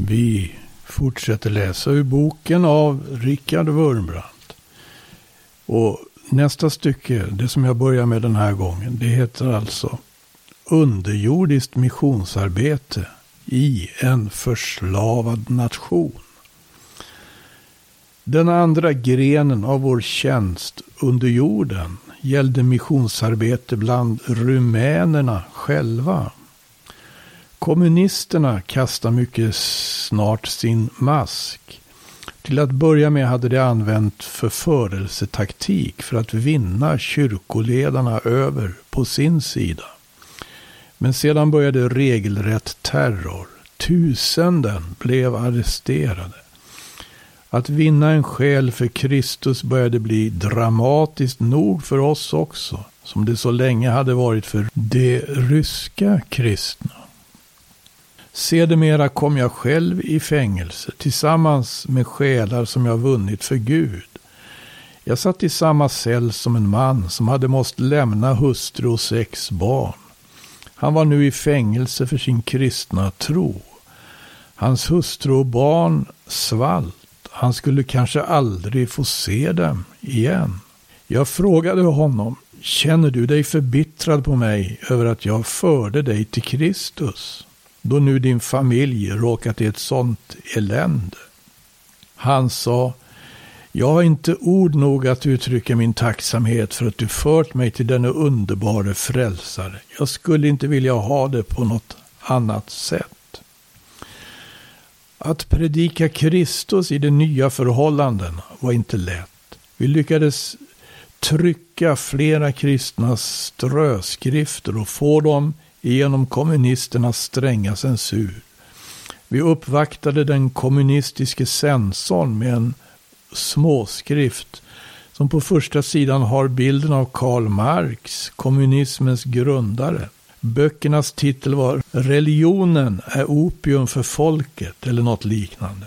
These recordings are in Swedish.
Vi fortsätter läsa ur boken av Richard Wurmbrandt. Och nästa stycke, det som jag börjar med den här gången, det heter alltså Underjordiskt missionsarbete i en förslavad nation. Den andra grenen av vår tjänst under jorden gällde missionsarbete bland rumänerna själva. Kommunisterna kastade mycket snart sin mask. Till att börja med hade de använt förförelsetaktik för att vinna kyrkoledarna över på sin sida. Men sedan började regelrätt terror. Tusenden blev arresterade. Att vinna en själ för Kristus började bli dramatiskt nog för oss också, som det så länge hade varit för de ryska kristna. Sedermera kom jag själv i fängelse tillsammans med själar som jag vunnit för Gud. Jag satt i samma cell som en man som hade måst lämna hustru och sex barn. Han var nu i fängelse för sin kristna tro. Hans hustru och barn svalt. Han skulle kanske aldrig få se dem igen. Jag frågade honom, känner du dig förbittrad på mig över att jag förde dig till Kristus? Då nu din familj råkat i ett sånt elände. Han sa, jag har inte ord nog att uttrycka min tacksamhet för att du fört mig till denna underbara frälsare. Jag skulle inte vilja ha det på något annat sätt. Att predika Kristus i de nya förhållanden var inte lätt. Vi lyckades trycka flera kristna ströskrifter och få dem genom kommunisternas stränga censur. Vi uppvaktade den kommunistiske censorn med en småskrift som på första sidan har bilden av Karl Marx, kommunismens grundare. Böckernas titel var Religionen är opium för folket eller något liknande.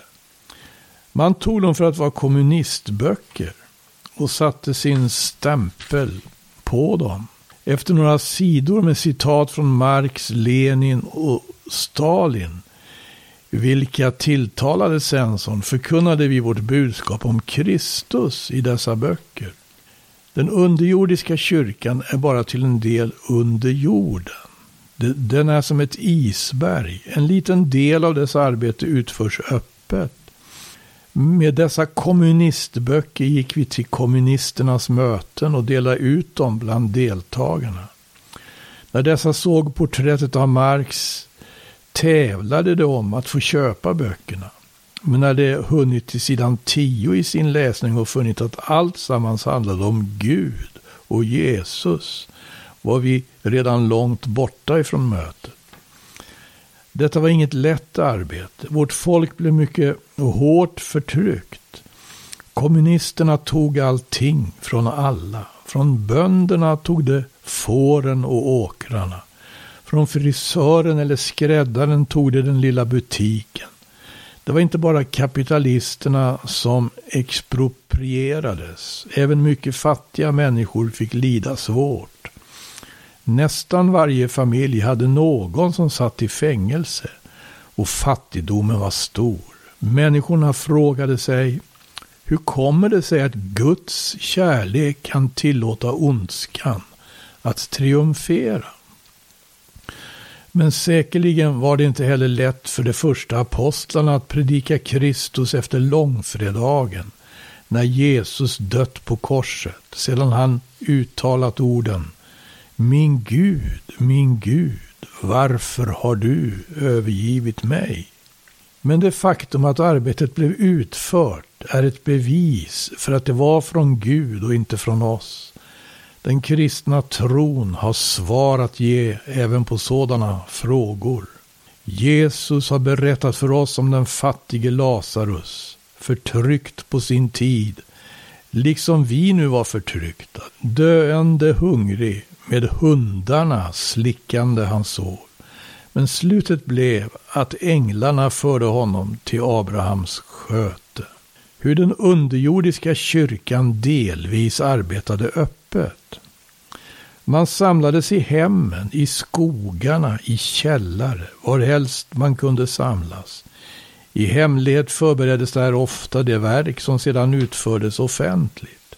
Man tog dem för att vara kommunistböcker och satte sin stämpel på dem. Efter några sidor med citat från Marx, Lenin och Stalin, vilka tilltalade censorn, förkunnade vi vårt budskap om Kristus i dessa böcker. Den underjordiska kyrkan är bara till en del under jorden. Den är som ett isberg. En liten del av dess arbete utförs öppet. Med dessa kommunistböcker gick vi till kommunisternas möten och delade ut dem bland deltagarna. När dessa såg porträttet av Marx tävlade de om att få köpa böckerna. Men när de hunnit till sidan 10 i sin läsning och funnit att allt sammans handlade om Gud och Jesus var vi redan långt borta ifrån mötet. Detta var inget lätt arbete. Vårt folk blev mycket hårt förtryckt. Kommunisterna tog allting från alla. Från bönderna tog de fåren och åkrarna. Från frisören eller skräddaren tog de den lilla butiken. Det var inte bara kapitalisterna som exproprierades. Även mycket fattiga människor fick lida svårt. Nästan varje familj hade någon som satt i fängelse och fattigdomen var stor. Människorna frågade sig hur kommer det sig att Guds kärlek kan tillåta ondskan att triumfera? Men säkerligen var det inte heller lätt för de första apostlarna att predika Kristus efter långfredagen, när Jesus dött på korset, sedan han uttalat orden min Gud, min Gud, varför har du övergivit mig? Men det faktum att arbetet blev utfört är ett bevis för att det var från Gud och inte från oss. Den kristna tron har svar att ge även på sådana frågor. Jesus har berättat för oss om den fattige Lazarus, förtryckt på sin tid, liksom vi nu var förtryckta, döende hungrig, med hundarna slickande hans sår. Men slutet blev att änglarna förde honom till Abrahams sköte. Hur den underjordiska kyrkan delvis arbetade öppet. Man samlades i hemmen, i skogarna, i källare, varhelst man kunde samlas. I hemlighet förbereddes där ofta det verk som sedan utfördes offentligt.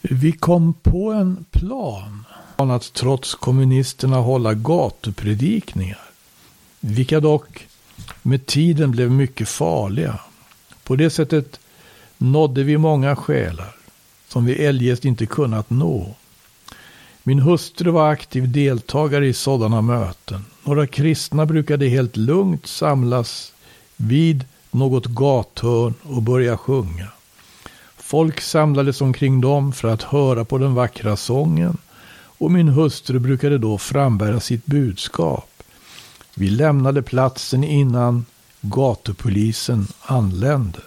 Vi kom på en plan att trots kommunisterna hålla gatupredikningar, vilka dock med tiden blev mycket farliga. På det sättet nådde vi många själar som vi eljest inte kunnat nå. Min hustru var aktiv deltagare i sådana möten. Några kristna brukade helt lugnt samlas vid något gathörn och börja sjunga. Folk samlades omkring dem för att höra på den vackra sången och min hustru brukade då frambära sitt budskap. Vi lämnade platsen innan gatupolisen anlände.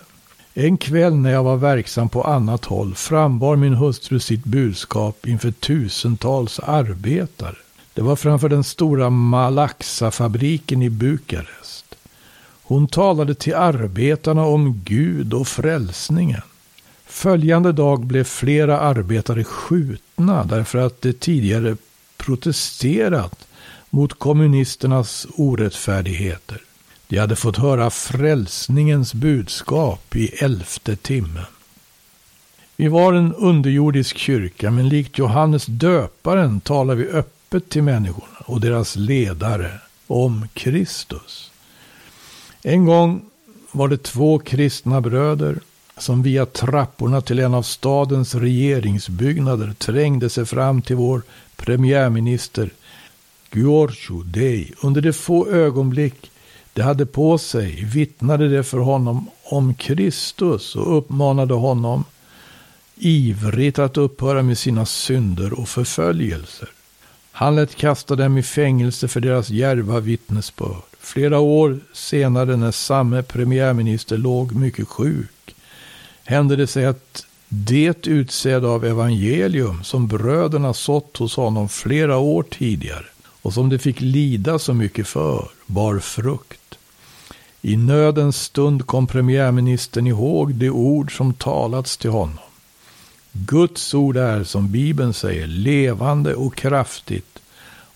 En kväll när jag var verksam på annat håll frambar min hustru sitt budskap inför tusentals arbetare. Det var framför den stora Malaxa-fabriken i Bukarest. Hon talade till arbetarna om Gud och frälsningen. Följande dag blev flera arbetare skjutna därför att de tidigare protesterat mot kommunisternas orättfärdigheter. De hade fått höra frälsningens budskap i elfte timmen. Vi var en underjordisk kyrka, men likt Johannes döparen talar vi öppet till människorna och deras ledare om Kristus. En gång var det två kristna bröder som via trapporna till en av stadens regeringsbyggnader trängde sig fram till vår premiärminister Giorgio Dei. Under de få ögonblick de hade på sig vittnade de för honom om Kristus och uppmanade honom ivrigt att upphöra med sina synder och förföljelser. Han lät kasta dem i fängelse för deras järva vittnesbörd. Flera år senare när samme premiärminister låg mycket sjuk hände det sig att det utsäde av evangelium som bröderna sått hos honom flera år tidigare och som de fick lida så mycket för bar frukt. I nödens stund kom premiärministern ihåg de ord som talats till honom. Guds ord är, som Bibeln säger, levande och kraftigt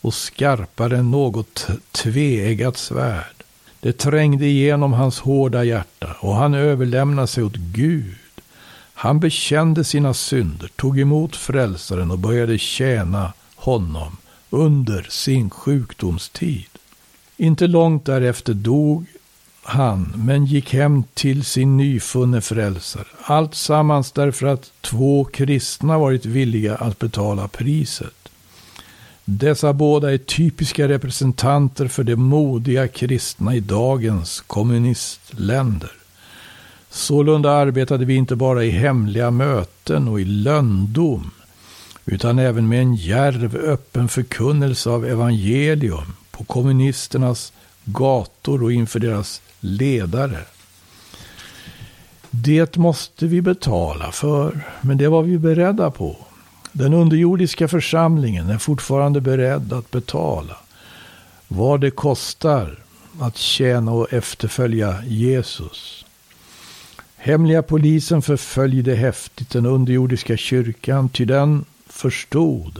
och skarpare än något tveeggat svärd. Det trängde igenom hans hårda hjärta och han överlämnade sig åt Gud. Han bekände sina synder, tog emot frälsaren och började tjäna honom under sin sjukdomstid. Inte långt därefter dog han, men gick hem till sin nyfunne frälsare. Allt sammans därför att två kristna varit villiga att betala priset. Dessa båda är typiska representanter för de modiga kristna i dagens kommunistländer. Sålunda arbetade vi inte bara i hemliga möten och i lönndom, utan även med en järv öppen förkunnelse av evangelium på kommunisternas gator och inför deras ledare. Det måste vi betala för, men det var vi beredda på. Den underjordiska församlingen är fortfarande beredd att betala vad det kostar att tjäna och efterfölja Jesus. Hemliga polisen förföljde häftigt den underjordiska kyrkan, ty den förstod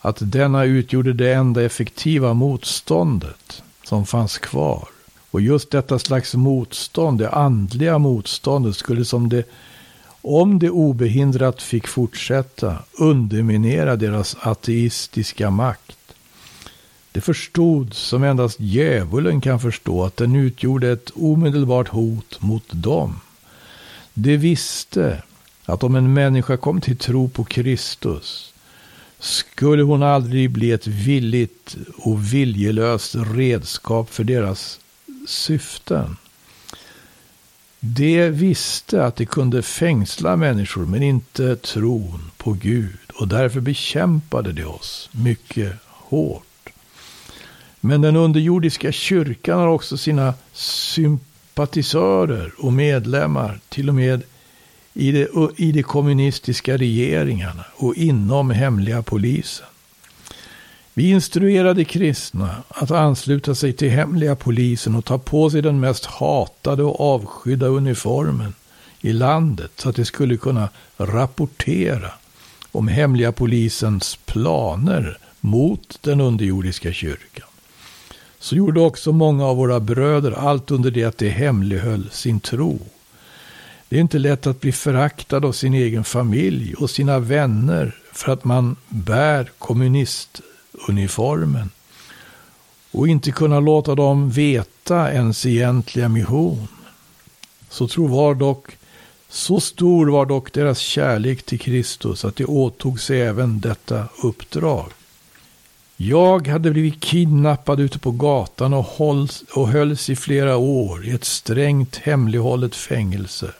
att denna utgjorde det enda effektiva motståndet som fanns kvar. Och just detta slags motstånd, det andliga motståndet, skulle som det, om det obehindrat fick fortsätta, underminera deras ateistiska makt. Det förstod, som endast djävulen kan förstå, att den utgjorde ett omedelbart hot mot dem. De visste att om en människa kom till tro på Kristus skulle hon aldrig bli ett villigt och viljelöst redskap för deras syften. De visste att de kunde fängsla människor men inte tron på Gud och därför bekämpade de oss mycket hårt. Men den underjordiska kyrkan har också sina sympatisörer och medlemmar, till och med i de, i de kommunistiska regeringarna och inom hemliga polisen. Vi instruerade kristna att ansluta sig till hemliga polisen och ta på sig den mest hatade och avskydda uniformen i landet så att de skulle kunna rapportera om hemliga polisens planer mot den underjordiska kyrkan. Så gjorde också många av våra bröder, allt under det att de hemlighöll sin tro. Det är inte lätt att bli föraktad av sin egen familj och sina vänner för att man bär kommunistuniformen och inte kunna låta dem veta ens egentliga mission. Så tror var dock, så stor var dock deras kärlek till Kristus att de åtog sig även detta uppdrag. Jag hade blivit kidnappad ute på gatan och, hålls, och hölls i flera år i ett strängt hemlighållet fängelse.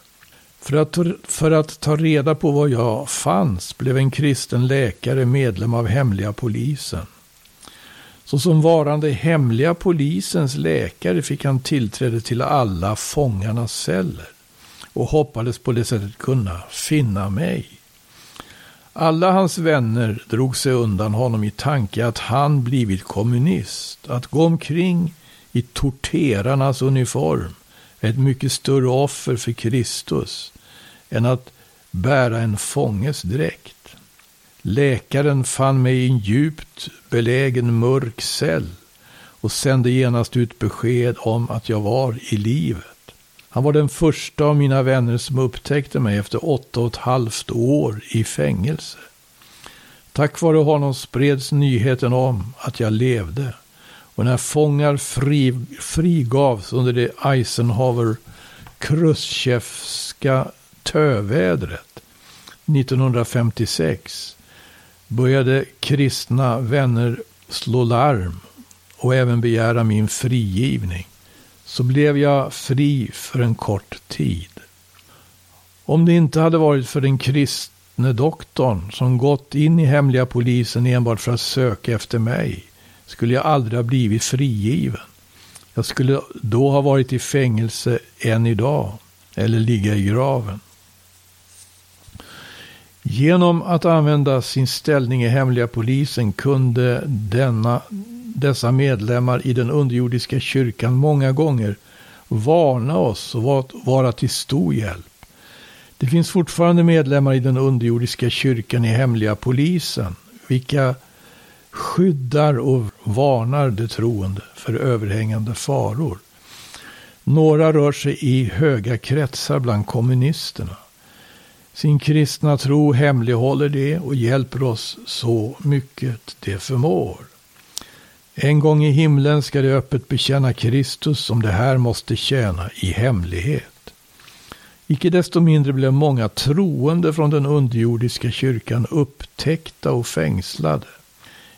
För att, för att ta reda på var jag fanns blev en kristen läkare medlem av hemliga polisen. Såsom varande hemliga polisens läkare fick han tillträde till alla fångarnas celler och hoppades på det sättet kunna finna mig. Alla hans vänner drog sig undan honom i tanke att han blivit kommunist. Att gå omkring i torterarnas uniform är ett mycket större offer för Kristus än att bära en fånges dräkt. Läkaren fann mig i en djupt belägen mörk cell och sände genast ut besked om att jag var i livet. Han var den första av mina vänner som upptäckte mig efter åtta och ett halvt år i fängelse. Tack vare honom spreds nyheten om att jag levde. Och när fångar fri, frigavs under det Eisenhower Khrushchevska tövädret 1956 började kristna vänner slå larm och även begära min frigivning. Så blev jag fri för en kort tid. Om det inte hade varit för den kristne doktorn som gått in i hemliga polisen enbart för att söka efter mig skulle jag aldrig ha blivit frigiven. Jag skulle då ha varit i fängelse än idag eller ligga i graven. Genom att använda sin ställning i hemliga polisen kunde denna, dessa medlemmar i den underjordiska kyrkan många gånger varna oss och vara till stor hjälp. Det finns fortfarande medlemmar i den underjordiska kyrkan i hemliga polisen, vilka skyddar och varnar de troende för överhängande faror. Några rör sig i höga kretsar bland kommunisterna. Sin kristna tro hemlighåller det och hjälper oss så mycket det förmår. En gång i himlen ska de öppet bekänna Kristus som det här måste tjäna i hemlighet. Icke desto mindre blev många troende från den underjordiska kyrkan upptäckta och fängslade.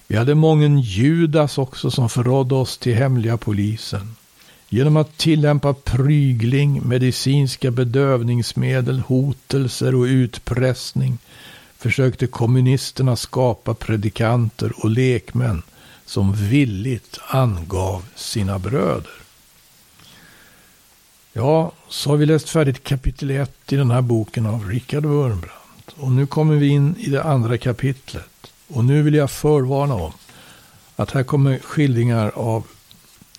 Vi hade mången Judas också som förrådde oss till hemliga polisen. Genom att tillämpa prygling, medicinska bedövningsmedel, hotelser och utpressning försökte kommunisterna skapa predikanter och lekmän som villigt angav sina bröder. Ja, så har vi läst färdigt kapitel 1 i den här boken av Richard Wurmbrandt. Och nu kommer vi in i det andra kapitlet. Och nu vill jag förvarna om att här kommer skildringar av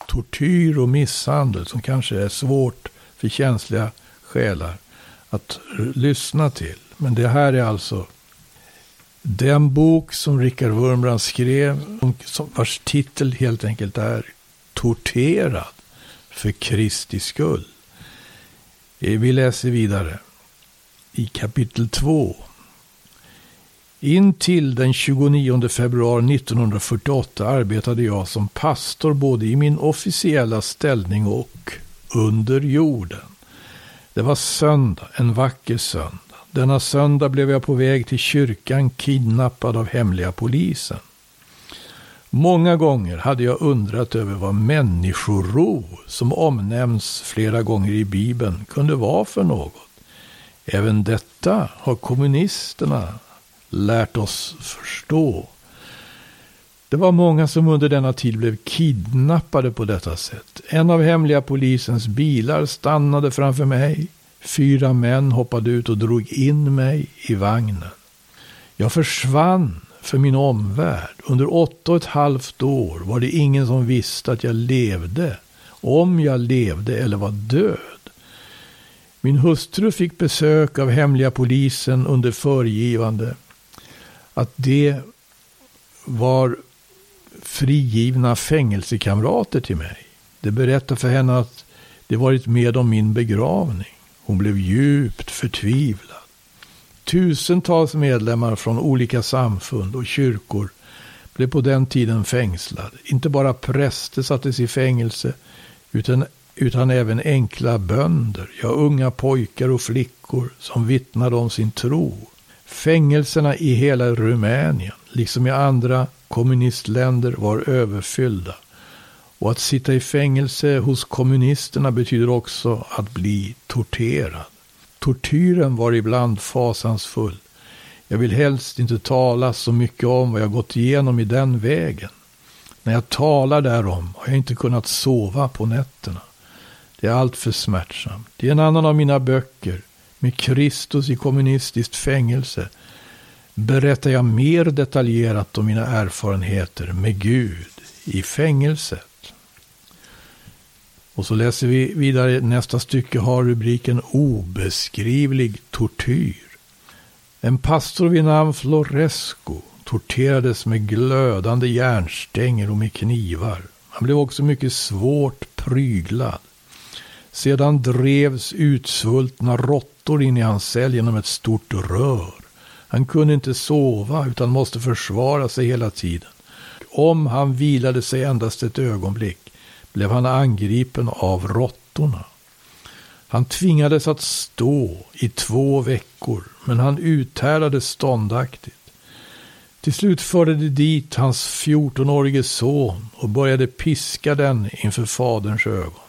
tortyr och misshandel som kanske är svårt för känsliga själar att lyssna till. Men det här är alltså den bok som Richard Wurmbrand skrev, vars titel helt enkelt är Torterad för Kristi skull. Eh, vi läser vidare i kapitel 2. In till den 29 februari 1948 arbetade jag som pastor både i min officiella ställning och under jorden. Det var söndag, en vacker söndag. Denna söndag blev jag på väg till kyrkan kidnappad av hemliga polisen. Många gånger hade jag undrat över vad människoro, som omnämns flera gånger i Bibeln, kunde vara för något. Även detta har kommunisterna lärt oss förstå. Det var många som under denna tid blev kidnappade på detta sätt. En av hemliga polisens bilar stannade framför mig. Fyra män hoppade ut och drog in mig i vagnen. Jag försvann för min omvärld. Under åtta och ett halvt år var det ingen som visste att jag levde. Om jag levde eller var död. Min hustru fick besök av hemliga polisen under föregivande att det var frigivna fängelsekamrater till mig. De berättade för henne att de varit med om min begravning. Hon blev djupt förtvivlad. Tusentals medlemmar från olika samfund och kyrkor blev på den tiden fängslade. Inte bara präster sattes i fängelse utan, utan även enkla bönder, ja unga pojkar och flickor som vittnade om sin tro. Fängelserna i hela Rumänien, liksom i andra kommunistländer, var överfyllda. Och att sitta i fängelse hos kommunisterna betyder också att bli torterad. Tortyren var ibland fasansfull. Jag vill helst inte tala så mycket om vad jag gått igenom i den vägen. När jag talar därom har jag inte kunnat sova på nätterna. Det är alltför smärtsamt. I en annan av mina böcker, med Kristus i kommunistiskt fängelse, berättar jag mer detaljerat om mina erfarenheter med Gud i fängelset. Och så läser vi vidare, nästa stycke har rubriken Obeskrivlig tortyr. En pastor vid namn Floresco torterades med glödande järnstänger och med knivar. Han blev också mycket svårt pryglad. Sedan drevs utsvultna råttor in i hans cell genom ett stort rör. Han kunde inte sova utan måste försvara sig hela tiden. Om han vilade sig endast ett ögonblick blev han angripen av råttorna. Han tvingades att stå i två veckor, men han uthärdade ståndaktigt. Till slut förde de dit hans 14-årige son och började piska den inför faderns ögon.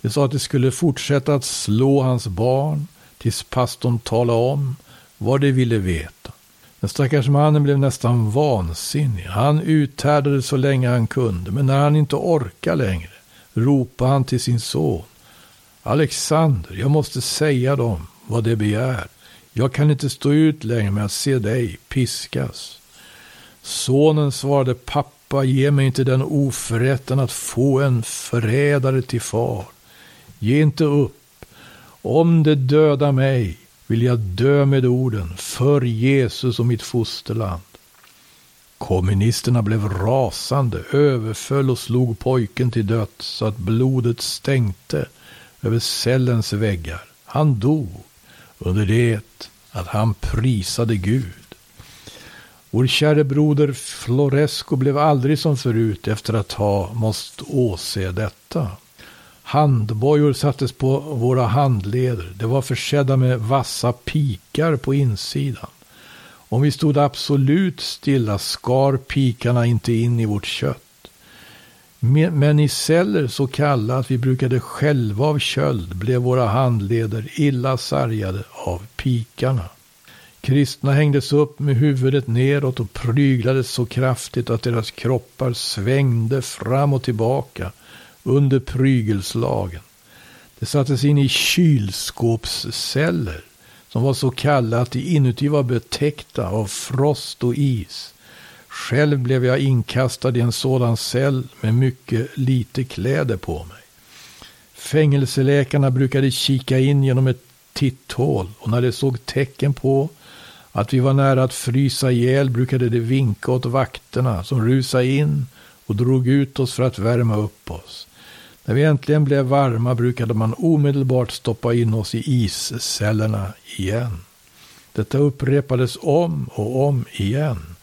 De sa att de skulle fortsätta att slå hans barn tills pastorn talade om vad de ville veta. Den stackars mannen blev nästan vansinnig. Han uthärdade så länge han kunde, men när han inte orkade längre ropade han till sin son. Alexander, jag måste säga dem vad de begär. Jag kan inte stå ut längre med att se dig piskas. Sonen svarade, pappa, ge mig inte den oförrätten att få en förrädare till far. Ge inte upp. Om det dödar mig vill jag dö med orden för Jesus och mitt fosterland. Kommunisterna blev rasande, överföll och slog pojken till döds så att blodet stänkte över cellens väggar. Han dog under det att han prisade Gud. Vår käre broder Floresco blev aldrig som förut efter att ha måst åse detta. Handbojor sattes på våra handleder. De var försedda med vassa pikar på insidan. Om vi stod absolut stilla skar pikarna inte in i vårt kött. Men i celler så kalla att vi brukade själva av köld blev våra handleder illa sargade av pikarna. Kristna hängdes upp med huvudet neråt och pryglades så kraftigt att deras kroppar svängde fram och tillbaka under prygelslagen. De sattes in i kylskåpsceller som var så kalla att de inuti var betäckta av frost och is. Själv blev jag inkastad i en sådan cell med mycket lite kläder på mig. Fängelseläkarna brukade kika in genom ett titthål och när de såg tecken på att vi var nära att frysa ihjäl brukade de vinka åt vakterna som rusade in och drog ut oss för att värma upp oss. När vi äntligen blev varma brukade man omedelbart stoppa in oss i iscellerna igen. Detta upprepades om och om igen.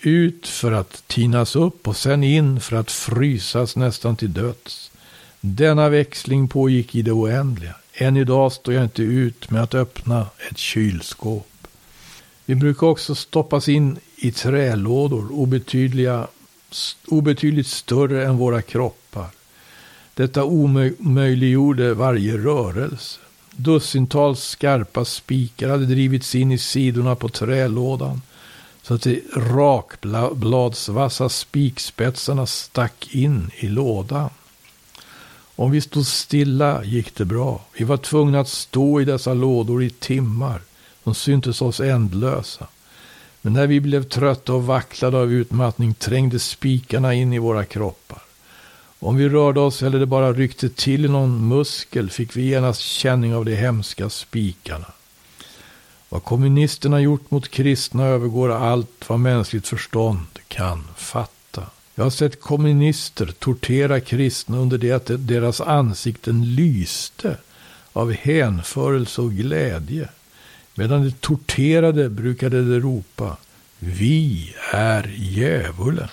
Ut för att tinas upp och sen in för att frysas nästan till döds. Denna växling pågick i det oändliga. Än idag står jag inte ut med att öppna ett kylskåp. Vi brukar också stoppas in i trälådor obetydliga, obetydligt större än våra kroppar. Detta omöjliggjorde varje rörelse. Dussintals skarpa spikar hade drivits in i sidorna på trälådan så att de rakbladsvassa spikspetsarna stack in i lådan. Om vi stod stilla gick det bra. Vi var tvungna att stå i dessa lådor i timmar. De syntes oss ändlösa. Men när vi blev trötta och vacklade av utmattning trängde spikarna in i våra kroppar. Om vi rörde oss eller det bara ryckte till i någon muskel fick vi genast känning av de hemska spikarna. Vad kommunisterna gjort mot kristna övergår allt vad mänskligt förstånd kan fatta. Jag har sett kommunister tortera kristna under det att deras ansikten lyste av hänförelse och glädje. Medan de torterade brukade de ropa Vi är djävulen.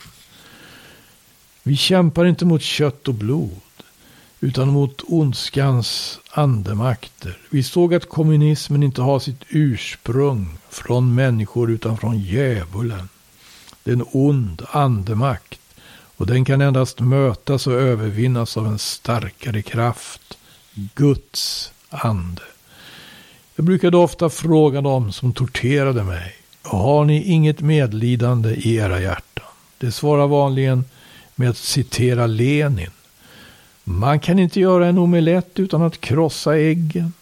Vi kämpar inte mot kött och blod utan mot ondskans andemakter. Vi såg att kommunismen inte har sitt ursprung från människor utan från djävulen. Det är en ond andemakt och den kan endast mötas och övervinnas av en starkare kraft, Guds ande. Jag brukade ofta fråga dem som torterade mig, har ni inget medlidande i era hjärtan? Det svarar vanligen med att citera Lenin. Man kan inte göra en omelett utan att krossa äggen.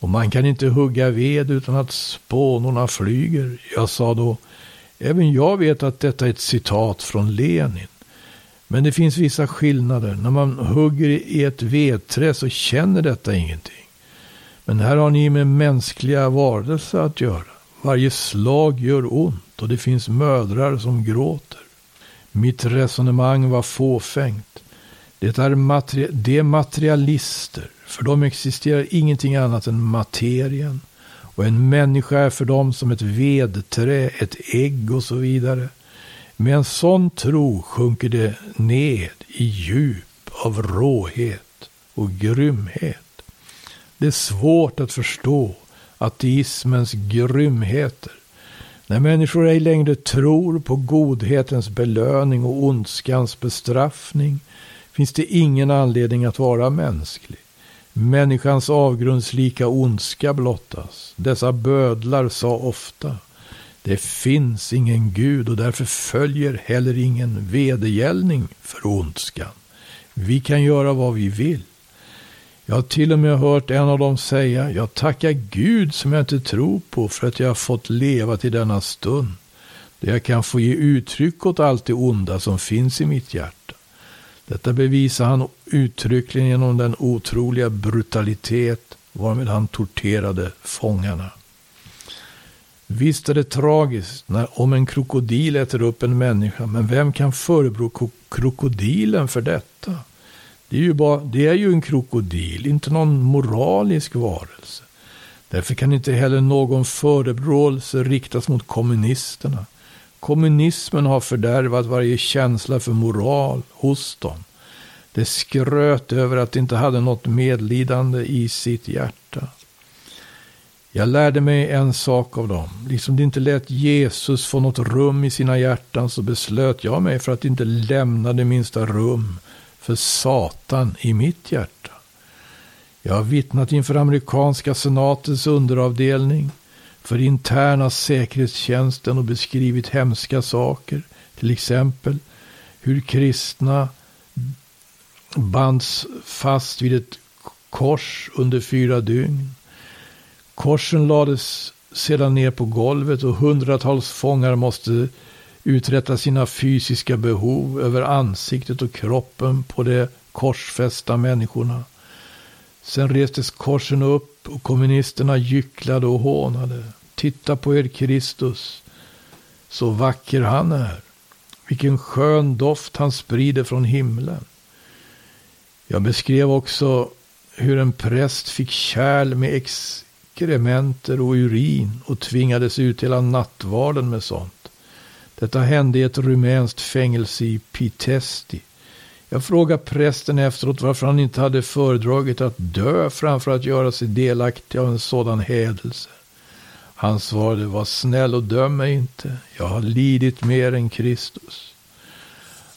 Och man kan inte hugga ved utan att spånorna flyger. Jag sa då, även jag vet att detta är ett citat från Lenin. Men det finns vissa skillnader. När man hugger i ett vedträ så känner detta ingenting. Men här har ni med mänskliga varelser att göra. Varje slag gör ont och det finns mödrar som gråter. Mitt resonemang var fåfängt. Det är materi de materialister. För dem existerar ingenting annat än materien. Och en människa är för dem som ett vedträ, ett ägg och så vidare. Med en sån tro sjunker det ned i djup av råhet och grymhet. Det är svårt att förstå ateismens grymheter. När människor ej längre tror på godhetens belöning och ondskans bestraffning finns det ingen anledning att vara mänsklig. Människans avgrundslika ondska blottas. Dessa bödlar sa ofta det finns ingen Gud och därför följer heller ingen vedergällning för ondskan. Vi kan göra vad vi vill. Jag har till och med hört en av dem säga, jag tackar Gud som jag inte tror på för att jag har fått leva till denna stund. Där jag kan få ge uttryck åt allt det onda som finns i mitt hjärta. Detta bevisar han uttryckligen genom den otroliga brutalitet varmed han torterade fångarna. Visst är det tragiskt när, om en krokodil äter upp en människa, men vem kan förebrå krokodilen för detta? Det är, ju bara, det är ju en krokodil, inte någon moralisk varelse. Därför kan inte heller någon förebråelse riktas mot kommunisterna. Kommunismen har fördärvat varje känsla för moral hos dem. Det skröt över att det inte hade något medlidande i sitt hjärta. Jag lärde mig en sak av dem. Liksom det inte lät Jesus få något rum i sina hjärtan så beslöt jag mig för att inte lämna det minsta rum för Satan i mitt hjärta. Jag har vittnat inför amerikanska senatens underavdelning, för interna säkerhetstjänsten och beskrivit hemska saker. Till exempel hur kristna bands fast vid ett kors under fyra dygn. Korsen lades sedan ner på golvet och hundratals fångar måste uträtta sina fysiska behov över ansiktet och kroppen på de korsfästa människorna. Sen restes korsen upp och kommunisterna gycklade och hånade. Titta på er Kristus, så vacker han är. Vilken skön doft han sprider från himlen. Jag beskrev också hur en präst fick kärl med exkrementer och urin och tvingades ut hela nattvarden med sånt. Detta hände i ett rumänskt fängelse i Pitesti. Jag frågade prästen efteråt varför han inte hade föredragit att dö framför att göra sig delaktig av en sådan hädelse. Han svarade, var snäll och döm mig inte. Jag har lidit mer än Kristus.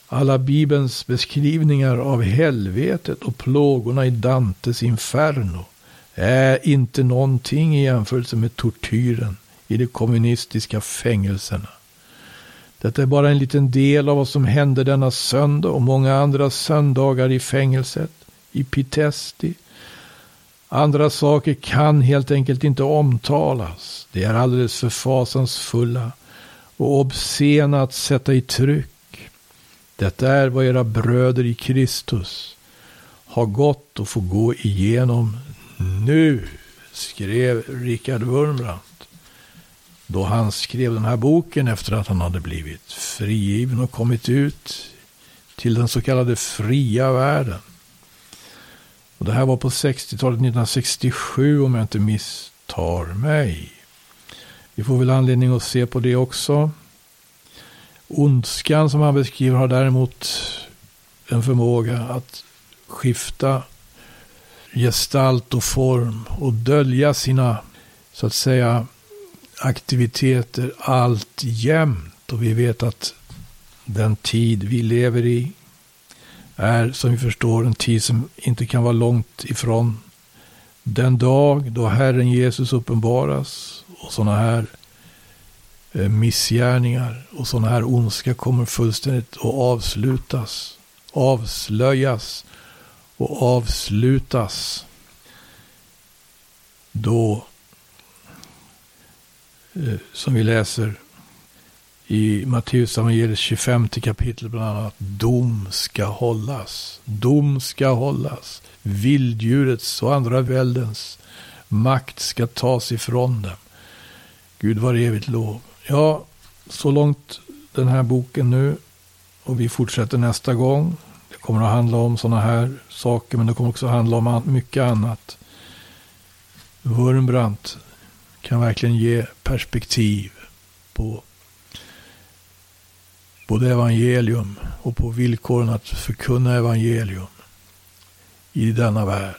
Alla Bibelns beskrivningar av helvetet och plågorna i Dantes Inferno är inte någonting i jämförelse med tortyren i de kommunistiska fängelserna. Detta är bara en liten del av vad som hände denna söndag och många andra söndagar i fängelset, i Pitesti. Andra saker kan helt enkelt inte omtalas. De är alldeles för fasansfulla och obscena att sätta i tryck. Detta är vad era bröder i Kristus har gått och får gå igenom nu, skrev Richard Wurmbrandt. Då han skrev den här boken efter att han hade blivit frigiven och kommit ut till den så kallade fria världen. Och det här var på 60-talet, 1967 om jag inte misstar mig. Vi får väl anledning att se på det också. Ondskan som han beskriver har däremot en förmåga att skifta gestalt och form och dölja sina, så att säga, aktiviteter allt jämt. Och vi vet att den tid vi lever i är, som vi förstår, en tid som inte kan vara långt ifrån den dag då Herren Jesus uppenbaras och sådana här eh, missgärningar och sådana här ondska kommer fullständigt att avslutas, avslöjas och avslutas. Då, Eh, som vi läser i Matteus evangeliet 25 kapitel bland annat. Dom ska hållas. Dom ska hållas. Vilddjurets och andra väldens makt ska tas ifrån dem. Gud var evigt lov. Ja, så långt den här boken nu. Och vi fortsätter nästa gång. Det kommer att handla om sådana här saker, men det kommer också att handla om mycket annat. Wurmbrandt kan verkligen ge perspektiv på både evangelium och på villkoren att förkunna evangelium i denna värld.